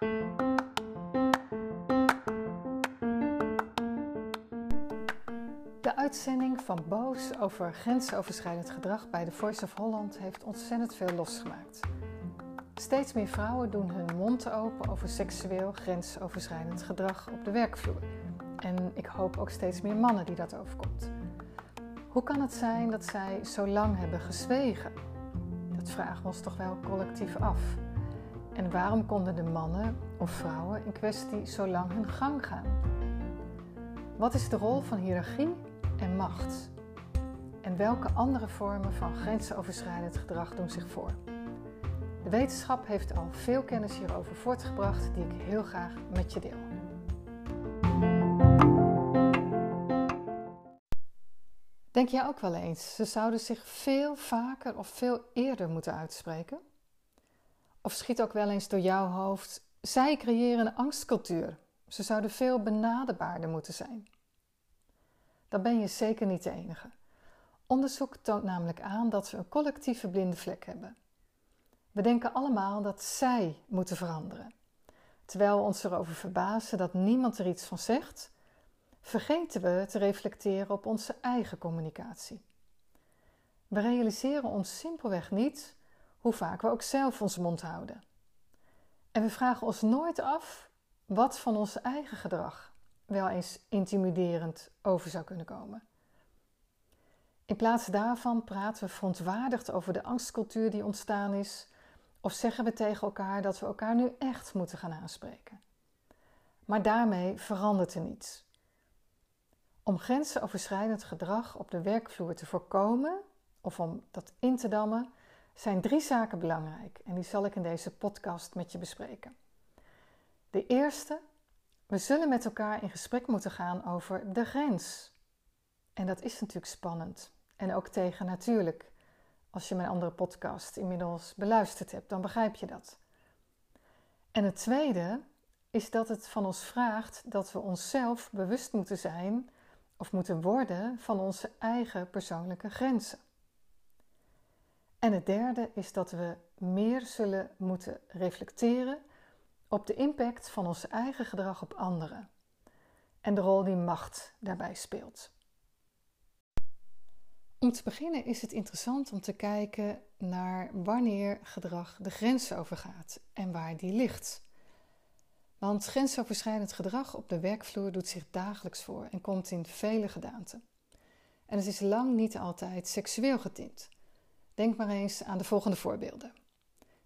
De uitzending van Boos over grensoverschrijdend gedrag bij de Voice of Holland heeft ontzettend veel losgemaakt. Steeds meer vrouwen doen hun mond open over seksueel grensoverschrijdend gedrag op de werkvloer. En ik hoop ook steeds meer mannen die dat overkomt. Hoe kan het zijn dat zij zo lang hebben gezwegen? Dat vragen we ons toch wel collectief af. En waarom konden de mannen of vrouwen in kwestie zo lang hun gang gaan? Wat is de rol van hiërarchie en macht? En welke andere vormen van grensoverschrijdend gedrag doen zich voor? De wetenschap heeft al veel kennis hierover voortgebracht die ik heel graag met je deel. Denk jij ook wel eens, ze zouden zich veel vaker of veel eerder moeten uitspreken? Of schiet ook wel eens door jouw hoofd, zij creëren een angstcultuur. Ze zouden veel benaderbaarder moeten zijn. Dan ben je zeker niet de enige. Onderzoek toont namelijk aan dat we een collectieve blinde vlek hebben. We denken allemaal dat zij moeten veranderen. Terwijl we ons erover verbazen dat niemand er iets van zegt, vergeten we te reflecteren op onze eigen communicatie. We realiseren ons simpelweg niet hoe vaak we ook zelf ons mond houden. En we vragen ons nooit af wat van ons eigen gedrag wel eens intimiderend over zou kunnen komen. In plaats daarvan praten we verontwaardigd over de angstcultuur die ontstaan is, of zeggen we tegen elkaar dat we elkaar nu echt moeten gaan aanspreken. Maar daarmee verandert er niets. Om grensoverschrijdend gedrag op de werkvloer te voorkomen of om dat in te dammen, zijn drie zaken belangrijk en die zal ik in deze podcast met je bespreken. De eerste, we zullen met elkaar in gesprek moeten gaan over de grens. En dat is natuurlijk spannend en ook tegen natuurlijk. Als je mijn andere podcast inmiddels beluisterd hebt, dan begrijp je dat. En het tweede is dat het van ons vraagt dat we onszelf bewust moeten zijn of moeten worden van onze eigen persoonlijke grenzen. En het derde is dat we meer zullen moeten reflecteren op de impact van ons eigen gedrag op anderen en de rol die macht daarbij speelt. Om te beginnen is het interessant om te kijken naar wanneer gedrag de grens overgaat en waar die ligt. Want grensoverschrijdend gedrag op de werkvloer doet zich dagelijks voor en komt in vele gedaanten. En het is lang niet altijd seksueel getint. Denk maar eens aan de volgende voorbeelden.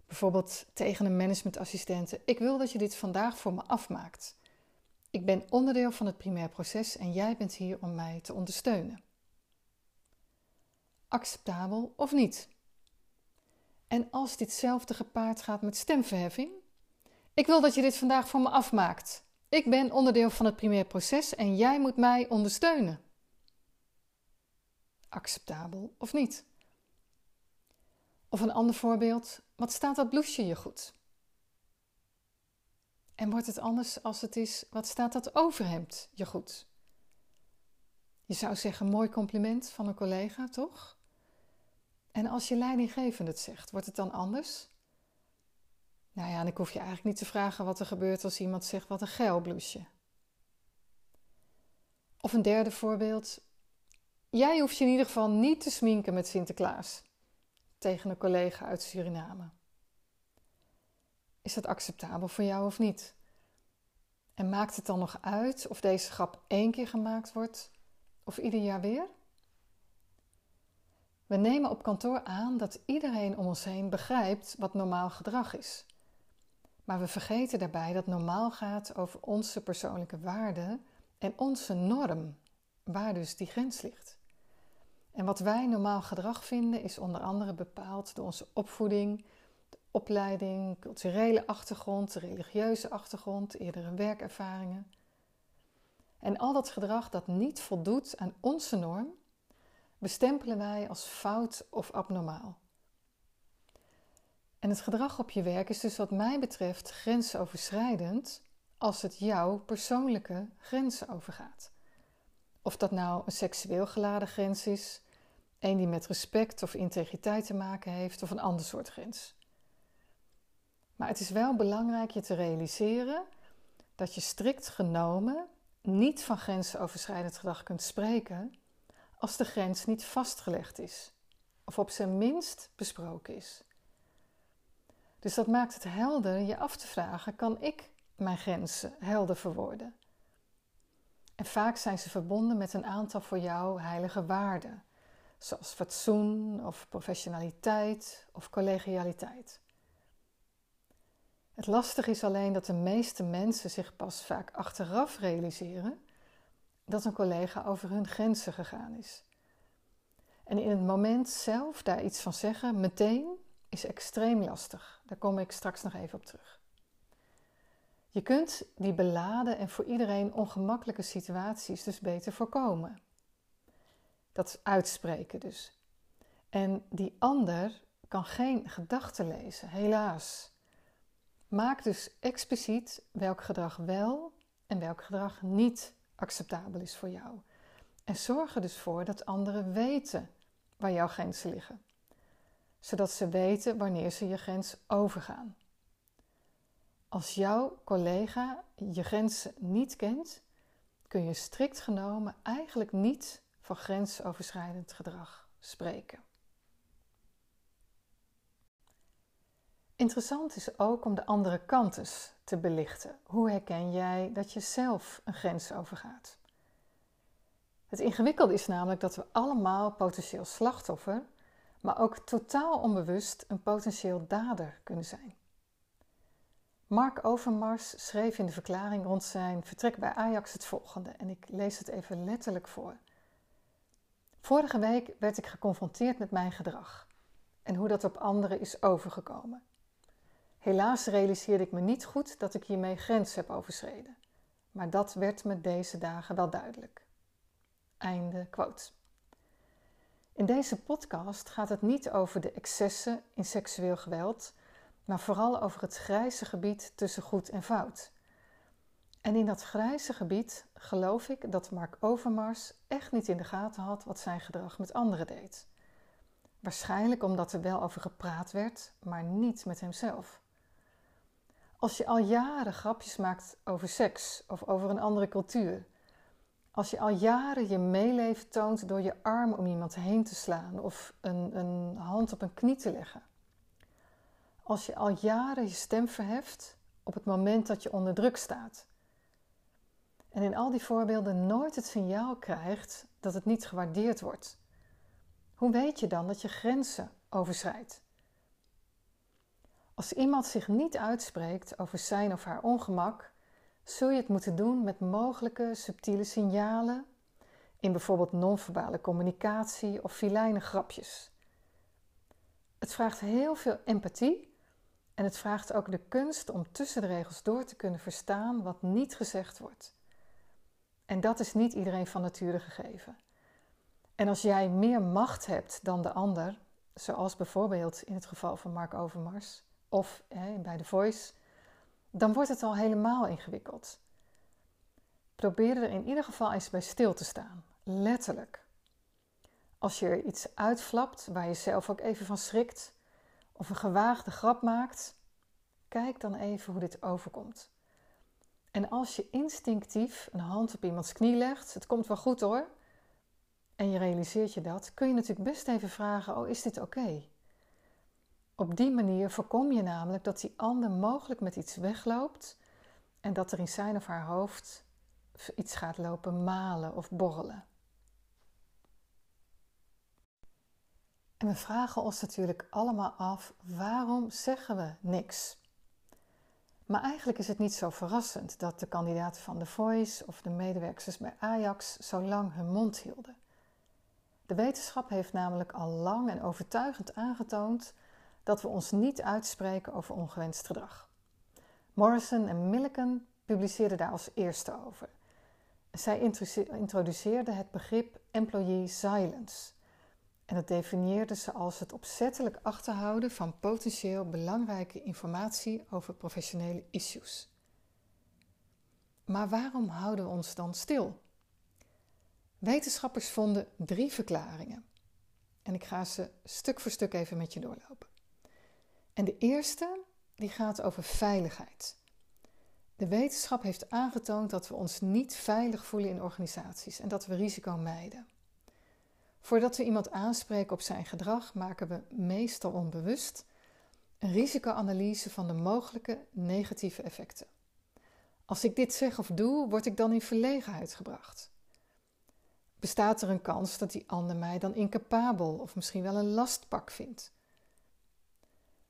Bijvoorbeeld tegen een managementassistente: Ik wil dat je dit vandaag voor me afmaakt. Ik ben onderdeel van het primair proces en jij bent hier om mij te ondersteunen. Acceptabel of niet? En als ditzelfde gepaard gaat met stemverheffing, ik wil dat je dit vandaag voor me afmaakt. Ik ben onderdeel van het primair proces en jij moet mij ondersteunen. Acceptabel of niet? Of een ander voorbeeld, wat staat dat blouseje je goed? En wordt het anders als het is, wat staat dat overhemd je goed? Je zou zeggen, mooi compliment van een collega, toch? En als je leidinggevende het zegt, wordt het dan anders? Nou ja, en ik hoef je eigenlijk niet te vragen wat er gebeurt als iemand zegt wat een geil blouseje. Of een derde voorbeeld. Jij hoeft je in ieder geval niet te sminken met Sinterklaas. Tegen een collega uit Suriname. Is dat acceptabel voor jou of niet? En maakt het dan nog uit of deze grap één keer gemaakt wordt of ieder jaar weer? We nemen op kantoor aan dat iedereen om ons heen begrijpt wat normaal gedrag is. Maar we vergeten daarbij dat normaal gaat over onze persoonlijke waarden en onze norm, waar dus die grens ligt. En wat wij normaal gedrag vinden is onder andere bepaald door onze opvoeding, de opleiding, culturele achtergrond, religieuze achtergrond, eerdere werkervaringen. En al dat gedrag dat niet voldoet aan onze norm, bestempelen wij als fout of abnormaal. En het gedrag op je werk is dus wat mij betreft grensoverschrijdend als het jouw persoonlijke grenzen overgaat. Of dat nou een seksueel geladen grens is, een die met respect of integriteit te maken heeft, of een ander soort grens. Maar het is wel belangrijk je te realiseren dat je strikt genomen niet van grensoverschrijdend gedrag kunt spreken als de grens niet vastgelegd is of op zijn minst besproken is. Dus dat maakt het helder je af te vragen: kan ik mijn grenzen helder verwoorden? En vaak zijn ze verbonden met een aantal voor jou heilige waarden, zoals fatsoen of professionaliteit of collegialiteit. Het lastige is alleen dat de meeste mensen zich pas vaak achteraf realiseren dat een collega over hun grenzen gegaan is. En in het moment zelf daar iets van zeggen, meteen, is extreem lastig. Daar kom ik straks nog even op terug. Je kunt die beladen en voor iedereen ongemakkelijke situaties dus beter voorkomen. Dat uitspreken dus. En die ander kan geen gedachten lezen, helaas. Maak dus expliciet welk gedrag wel en welk gedrag niet acceptabel is voor jou. En zorg er dus voor dat anderen weten waar jouw grenzen liggen, zodat ze weten wanneer ze je grens overgaan. Als jouw collega je grenzen niet kent, kun je strikt genomen eigenlijk niet van grensoverschrijdend gedrag spreken. Interessant is ook om de andere kant te belichten. Hoe herken jij dat je zelf een grens overgaat? Het ingewikkelde is namelijk dat we allemaal potentieel slachtoffer, maar ook totaal onbewust een potentieel dader kunnen zijn. Mark Overmars schreef in de verklaring rond zijn vertrek bij Ajax het volgende, en ik lees het even letterlijk voor. Vorige week werd ik geconfronteerd met mijn gedrag en hoe dat op anderen is overgekomen. Helaas realiseerde ik me niet goed dat ik hiermee grens heb overschreden, maar dat werd me deze dagen wel duidelijk. Einde quote. In deze podcast gaat het niet over de excessen in seksueel geweld, maar vooral over het grijze gebied tussen goed en fout. En in dat grijze gebied geloof ik dat Mark Overmars echt niet in de gaten had wat zijn gedrag met anderen deed. Waarschijnlijk omdat er wel over gepraat werd, maar niet met hemzelf. Als je al jaren grapjes maakt over seks of over een andere cultuur. Als je al jaren je meeleven toont door je arm om iemand heen te slaan of een, een hand op een knie te leggen. Als je al jaren je stem verheft op het moment dat je onder druk staat. En in al die voorbeelden nooit het signaal krijgt dat het niet gewaardeerd wordt. Hoe weet je dan dat je grenzen overschrijdt? Als iemand zich niet uitspreekt over zijn of haar ongemak, zul je het moeten doen met mogelijke subtiele signalen in bijvoorbeeld non-verbale communicatie of filijne grapjes. Het vraagt heel veel empathie en het vraagt ook de kunst om tussen de regels door te kunnen verstaan wat niet gezegd wordt. En dat is niet iedereen van nature gegeven. En als jij meer macht hebt dan de ander, zoals bijvoorbeeld in het geval van Mark Overmars, of hè, bij de voice, dan wordt het al helemaal ingewikkeld. Probeer er in ieder geval eens bij stil te staan, letterlijk. Als je er iets uitflapt waar je zelf ook even van schrikt, of een gewaagde grap maakt, kijk dan even hoe dit overkomt. En als je instinctief een hand op iemands knie legt, het komt wel goed hoor, en je realiseert je dat, kun je natuurlijk best even vragen: Oh, is dit oké? Op die manier voorkom je namelijk dat die ander mogelijk met iets wegloopt en dat er in zijn of haar hoofd iets gaat lopen malen of borrelen. En we vragen ons natuurlijk allemaal af: waarom zeggen we niks? Maar eigenlijk is het niet zo verrassend dat de kandidaten van The Voice of de medewerkers bij Ajax zo lang hun mond hielden. De wetenschap heeft namelijk al lang en overtuigend aangetoond dat we ons niet uitspreken over ongewenst gedrag. Morrison en Milliken publiceerden daar als eerste over. Zij introduceerden het begrip employee silence. En dat definieerden ze als het opzettelijk achterhouden van potentieel belangrijke informatie over professionele issues. Maar waarom houden we ons dan stil? Wetenschappers vonden drie verklaringen. En ik ga ze stuk voor stuk even met je doorlopen. En de eerste die gaat over veiligheid. De wetenschap heeft aangetoond dat we ons niet veilig voelen in organisaties en dat we risico mijden. Voordat we iemand aanspreken op zijn gedrag, maken we meestal onbewust een risicoanalyse van de mogelijke negatieve effecten. Als ik dit zeg of doe, word ik dan in verlegenheid gebracht. Bestaat er een kans dat die ander mij dan incapabel of misschien wel een lastpak vindt?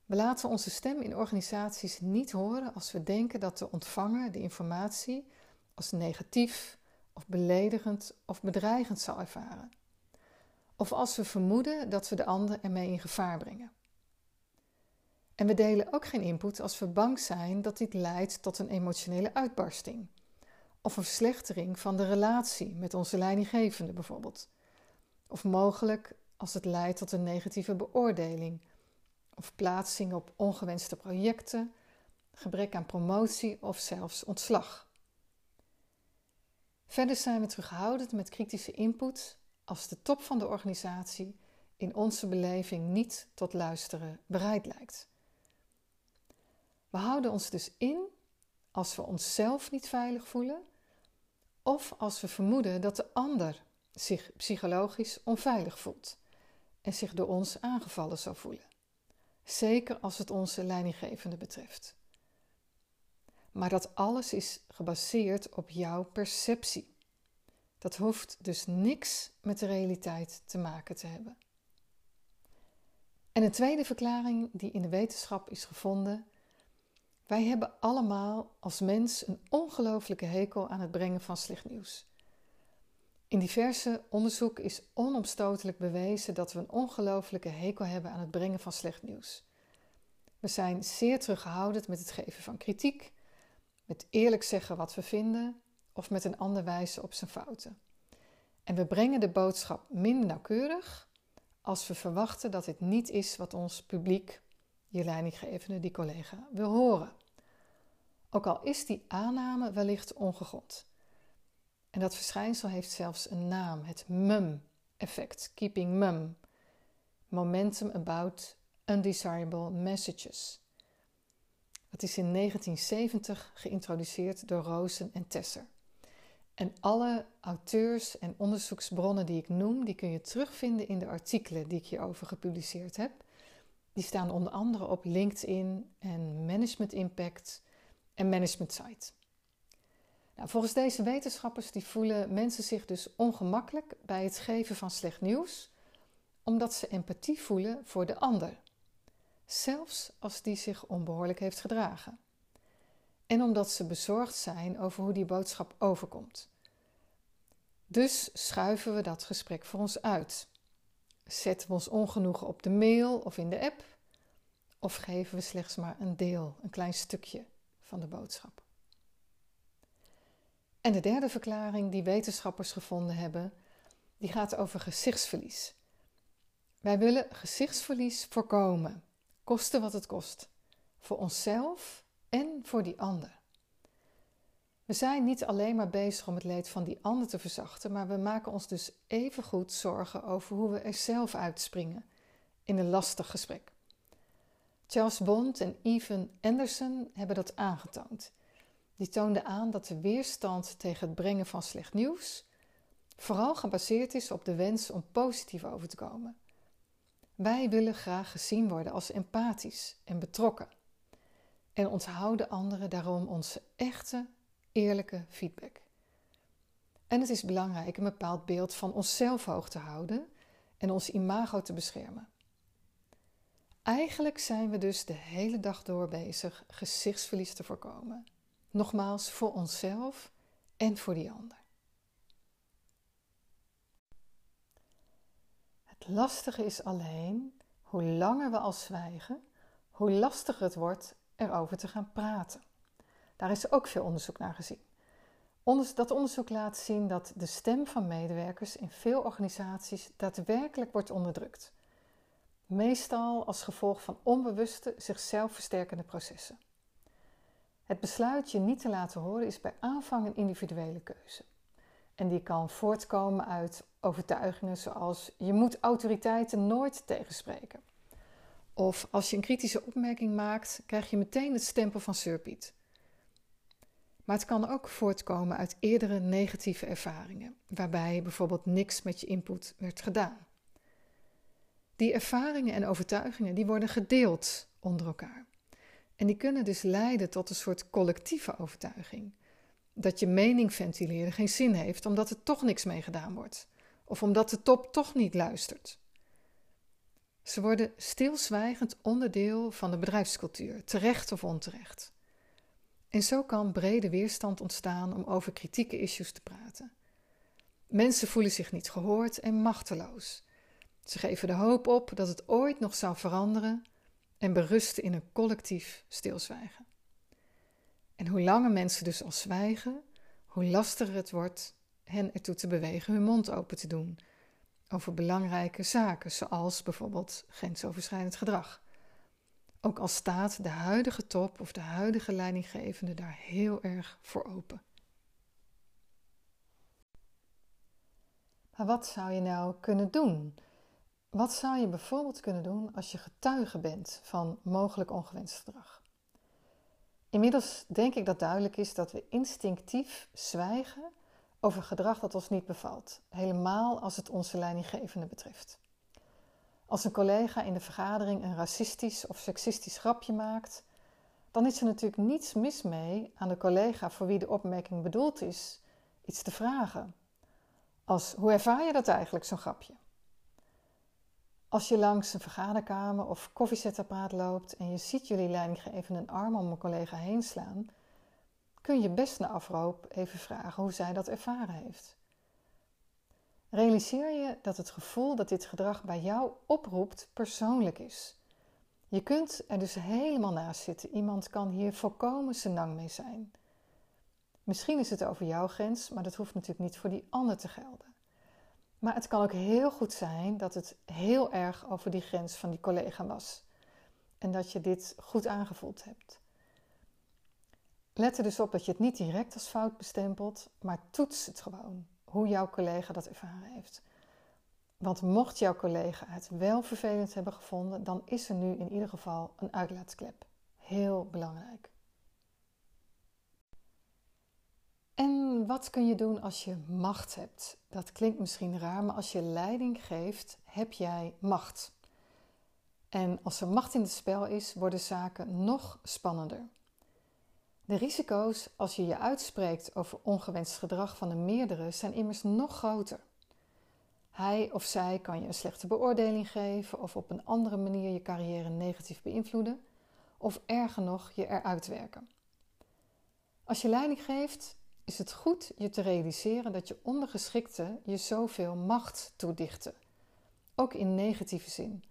We laten onze stem in organisaties niet horen als we denken dat de ontvanger de informatie als negatief of beledigend of bedreigend zal ervaren. Of als we vermoeden dat we de ander ermee in gevaar brengen. En we delen ook geen input als we bang zijn dat dit leidt tot een emotionele uitbarsting. Of een verslechtering van de relatie met onze leidinggevende bijvoorbeeld. Of mogelijk als het leidt tot een negatieve beoordeling. Of plaatsing op ongewenste projecten, gebrek aan promotie of zelfs ontslag. Verder zijn we terughoudend met kritische input als de top van de organisatie in onze beleving niet tot luisteren bereid lijkt. We houden ons dus in als we onszelf niet veilig voelen of als we vermoeden dat de ander zich psychologisch onveilig voelt en zich door ons aangevallen zou voelen. Zeker als het onze leidinggevende betreft. Maar dat alles is gebaseerd op jouw perceptie. Dat hoeft dus niks met de realiteit te maken te hebben. En een tweede verklaring die in de wetenschap is gevonden wij hebben allemaal als mens een ongelooflijke hekel aan het brengen van slecht nieuws. In diverse onderzoek is onomstotelijk bewezen dat we een ongelooflijke hekel hebben aan het brengen van slecht nieuws. We zijn zeer teruggehouden met het geven van kritiek, met eerlijk zeggen wat we vinden of met een ander wijzen op zijn fouten. En we brengen de boodschap minder nauwkeurig als we verwachten dat het niet is wat ons publiek je leidinggevende, die collega, wil horen. Ook al is die aanname wellicht ongegrond. En dat verschijnsel heeft zelfs een naam, het MUM-effect, keeping mum. Momentum about undesirable messages. Dat is in 1970 geïntroduceerd door Rosen en Tesser. En alle auteurs en onderzoeksbronnen die ik noem, die kun je terugvinden in de artikelen die ik hierover gepubliceerd heb. Die staan onder andere op LinkedIn en Management Impact en Management Site. Nou, volgens deze wetenschappers die voelen mensen zich dus ongemakkelijk bij het geven van slecht nieuws, omdat ze empathie voelen voor de ander, zelfs als die zich onbehoorlijk heeft gedragen. En omdat ze bezorgd zijn over hoe die boodschap overkomt. Dus schuiven we dat gesprek voor ons uit Zetten we ons ongenoegen op de mail of in de app? Of geven we slechts maar een deel, een klein stukje van de boodschap? En de derde verklaring die wetenschappers gevonden hebben, die gaat over gezichtsverlies. Wij willen gezichtsverlies voorkomen, koste wat het kost, voor onszelf en voor die ander. We zijn niet alleen maar bezig om het leed van die ander te verzachten, maar we maken ons dus even goed zorgen over hoe we er zelf uitspringen in een lastig gesprek. Charles Bond en Evan Anderson hebben dat aangetoond. Die toonden aan dat de weerstand tegen het brengen van slecht nieuws vooral gebaseerd is op de wens om positief over te komen. Wij willen graag gezien worden als empathisch en betrokken en onthouden anderen daarom onze echte eerlijke feedback. En het is belangrijk een bepaald beeld van onszelf hoog te houden en ons imago te beschermen. Eigenlijk zijn we dus de hele dag door bezig gezichtsverlies te voorkomen. Nogmaals, voor onszelf en voor die ander. Het lastige is alleen, hoe langer we al zwijgen, hoe lastiger het wordt erover te gaan praten. Daar is ook veel onderzoek naar gezien. Dat onderzoek laat zien dat de stem van medewerkers in veel organisaties daadwerkelijk wordt onderdrukt. Meestal als gevolg van onbewuste, zichzelf versterkende processen. Het besluit je niet te laten horen is bij aanvang een individuele keuze. En die kan voortkomen uit overtuigingen zoals je moet autoriteiten nooit tegenspreken. Of als je een kritische opmerking maakt, krijg je meteen het stempel van surpiet. Maar het kan ook voortkomen uit eerdere negatieve ervaringen, waarbij bijvoorbeeld niks met je input werd gedaan. Die ervaringen en overtuigingen die worden gedeeld onder elkaar. En die kunnen dus leiden tot een soort collectieve overtuiging. Dat je mening ventileren geen zin heeft omdat er toch niks mee gedaan wordt. Of omdat de top toch niet luistert. Ze worden stilzwijgend onderdeel van de bedrijfscultuur, terecht of onterecht. En zo kan brede weerstand ontstaan om over kritieke issues te praten. Mensen voelen zich niet gehoord en machteloos. Ze geven de hoop op dat het ooit nog zal veranderen en berusten in een collectief stilzwijgen. En hoe langer mensen dus al zwijgen, hoe lastiger het wordt hen ertoe te bewegen hun mond open te doen over belangrijke zaken, zoals bijvoorbeeld grensoverschrijdend gedrag. Ook al staat de huidige top of de huidige leidinggevende daar heel erg voor open. Maar wat zou je nou kunnen doen? Wat zou je bijvoorbeeld kunnen doen als je getuige bent van mogelijk ongewenst gedrag? Inmiddels denk ik dat duidelijk is dat we instinctief zwijgen over gedrag dat ons niet bevalt, helemaal als het onze leidinggevende betreft. Als een collega in de vergadering een racistisch of seksistisch grapje maakt, dan is er natuurlijk niets mis mee aan de collega voor wie de opmerking bedoeld is iets te vragen. Als hoe ervaar je dat eigenlijk, zo'n grapje? Als je langs een vergaderkamer of koffiezetapparaat loopt en je ziet jullie leidinggevende een arm om een collega heen slaan, kun je best na afloop even vragen hoe zij dat ervaren heeft. Realiseer je dat het gevoel dat dit gedrag bij jou oproept persoonlijk is. Je kunt er dus helemaal naast zitten. Iemand kan hier volkomen senang mee zijn. Misschien is het over jouw grens, maar dat hoeft natuurlijk niet voor die ander te gelden. Maar het kan ook heel goed zijn dat het heel erg over die grens van die collega was. En dat je dit goed aangevoeld hebt. Let er dus op dat je het niet direct als fout bestempelt, maar toets het gewoon hoe jouw collega dat ervaren heeft. Want mocht jouw collega het wel vervelend hebben gevonden, dan is er nu in ieder geval een uitlaatsklep. Heel belangrijk. En wat kun je doen als je macht hebt? Dat klinkt misschien raar, maar als je leiding geeft, heb jij macht. En als er macht in het spel is, worden zaken nog spannender. De risico's als je je uitspreekt over ongewenst gedrag van een meerdere zijn immers nog groter. Hij of zij kan je een slechte beoordeling geven of op een andere manier je carrière negatief beïnvloeden, of erger nog, je eruit werken. Als je leiding geeft, is het goed je te realiseren dat je ondergeschikte je zoveel macht toedichten, ook in negatieve zin,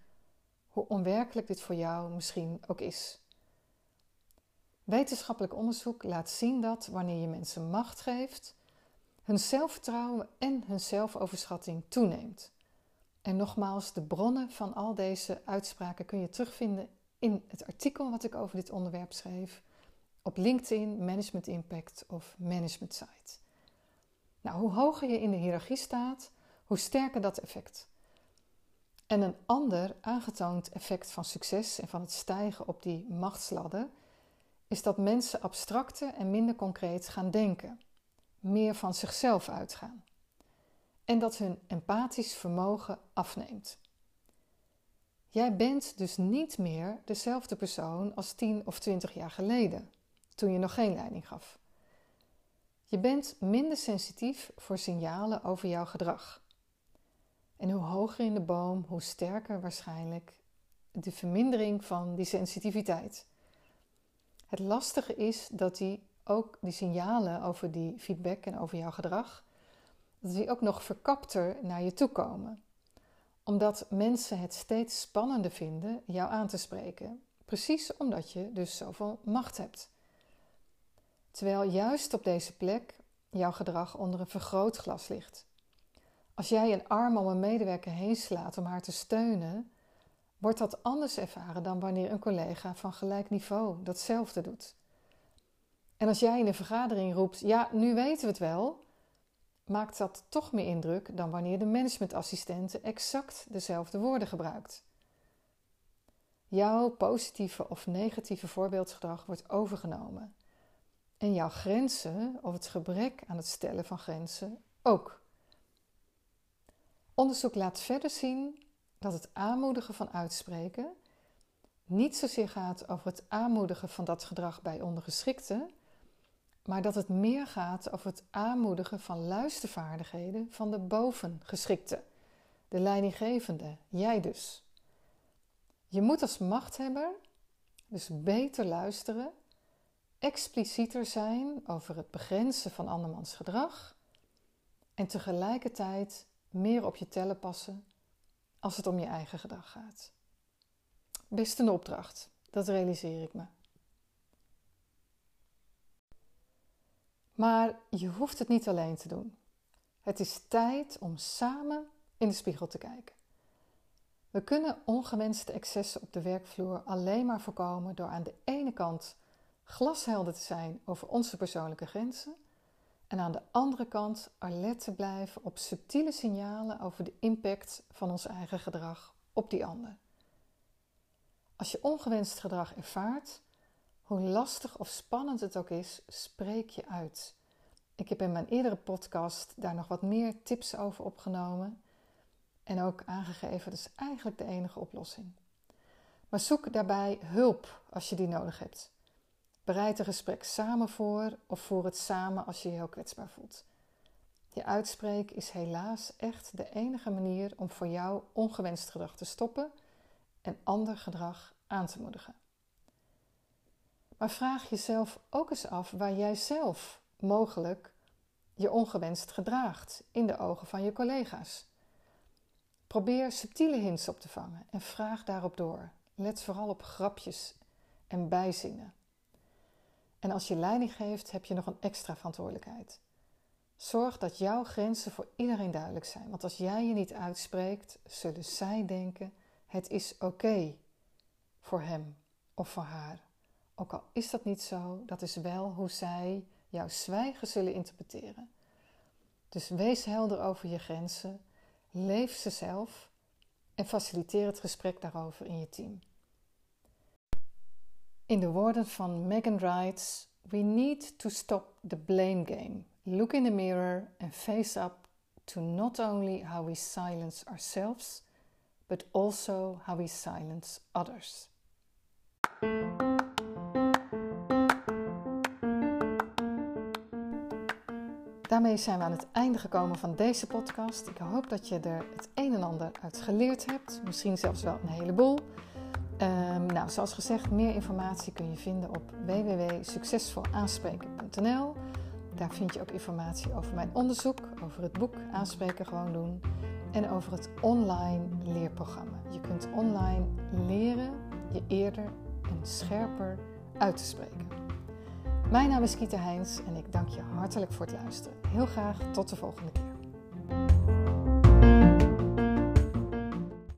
hoe onwerkelijk dit voor jou misschien ook is. Wetenschappelijk onderzoek laat zien dat wanneer je mensen macht geeft, hun zelfvertrouwen en hun zelfoverschatting toeneemt. En nogmaals, de bronnen van al deze uitspraken kun je terugvinden in het artikel wat ik over dit onderwerp schreef op LinkedIn, Management Impact of Management Site. Nou, hoe hoger je in de hiërarchie staat, hoe sterker dat effect. En een ander aangetoond effect van succes en van het stijgen op die machtsladder is dat mensen abstracter en minder concreet gaan denken, meer van zichzelf uitgaan en dat hun empathisch vermogen afneemt. Jij bent dus niet meer dezelfde persoon als 10 of 20 jaar geleden, toen je nog geen leiding gaf. Je bent minder sensitief voor signalen over jouw gedrag. En hoe hoger in de boom, hoe sterker waarschijnlijk de vermindering van die sensitiviteit. Het lastige is dat die ook die signalen over die feedback en over jouw gedrag, dat die ook nog verkapter naar je toe komen. Omdat mensen het steeds spannender vinden jou aan te spreken. Precies omdat je dus zoveel macht hebt. Terwijl juist op deze plek jouw gedrag onder een vergrootglas ligt. Als jij een arm om een medewerker heen slaat om haar te steunen, wordt dat anders ervaren dan wanneer een collega van gelijk niveau datzelfde doet. En als jij in een vergadering roept: Ja, nu weten we het wel, maakt dat toch meer indruk dan wanneer de managementassistente exact dezelfde woorden gebruikt. Jouw positieve of negatieve voorbeeldgedrag wordt overgenomen. En jouw grenzen of het gebrek aan het stellen van grenzen ook. Onderzoek laat verder zien dat het aanmoedigen van uitspreken niet zozeer gaat over het aanmoedigen van dat gedrag bij ondergeschikten, maar dat het meer gaat over het aanmoedigen van luistervaardigheden van de bovengeschikte, de leidinggevende, jij dus. Je moet als machthebber dus beter luisteren, explicieter zijn over het begrenzen van andermans gedrag en tegelijkertijd meer op je tellen passen als het om je eigen gedrag gaat. Best een opdracht, dat realiseer ik me. Maar je hoeft het niet alleen te doen. Het is tijd om samen in de spiegel te kijken. We kunnen ongewenste excessen op de werkvloer alleen maar voorkomen door aan de ene kant glashelder te zijn over onze persoonlijke grenzen en aan de andere kant alert te blijven op subtiele signalen over de impact van ons eigen gedrag op die ander. Als je ongewenst gedrag ervaart, hoe lastig of spannend het ook is, spreek je uit. Ik heb in mijn eerdere podcast daar nog wat meer tips over opgenomen en ook aangegeven dat is eigenlijk de enige oplossing. Maar zoek daarbij hulp als je die nodig hebt. Bereid een gesprek samen voor of voer het samen als je je heel kwetsbaar voelt. Je uitspreek is helaas echt de enige manier om voor jou ongewenst gedrag te stoppen en ander gedrag aan te moedigen. Maar vraag jezelf ook eens af waar jij zelf mogelijk je ongewenst gedraagt in de ogen van je collega's. Probeer subtiele hints op te vangen en vraag daarop door. Let vooral op grapjes en bijzinnen. En als je leiding geeft, heb je nog een extra verantwoordelijkheid. Zorg dat jouw grenzen voor iedereen duidelijk zijn. Want als jij je niet uitspreekt, zullen zij denken: het is oké voor hem of voor haar. Ook al is dat niet zo, dat is wel hoe zij jouw zwijgen zullen interpreteren. Dus wees helder over je grenzen, leef ze zelf en faciliteer het gesprek daarover in je team. In de woorden van Megan writes: We need to stop the blame game. Look in the mirror and face up to not only how we silence ourselves, but also how we silence others. Daarmee zijn we aan het einde gekomen van deze podcast. Ik hoop dat je er het een en ander uit geleerd hebt, misschien zelfs wel een heleboel. Um, nou, zoals gezegd, meer informatie kun je vinden op www.succesvolaanspreken.nl. Daar vind je ook informatie over mijn onderzoek, over het boek Aanspreken gewoon doen en over het online leerprogramma. Je kunt online leren je eerder en scherper uit te spreken. Mijn naam is Kieta Heins en ik dank je hartelijk voor het luisteren. Heel graag tot de volgende keer.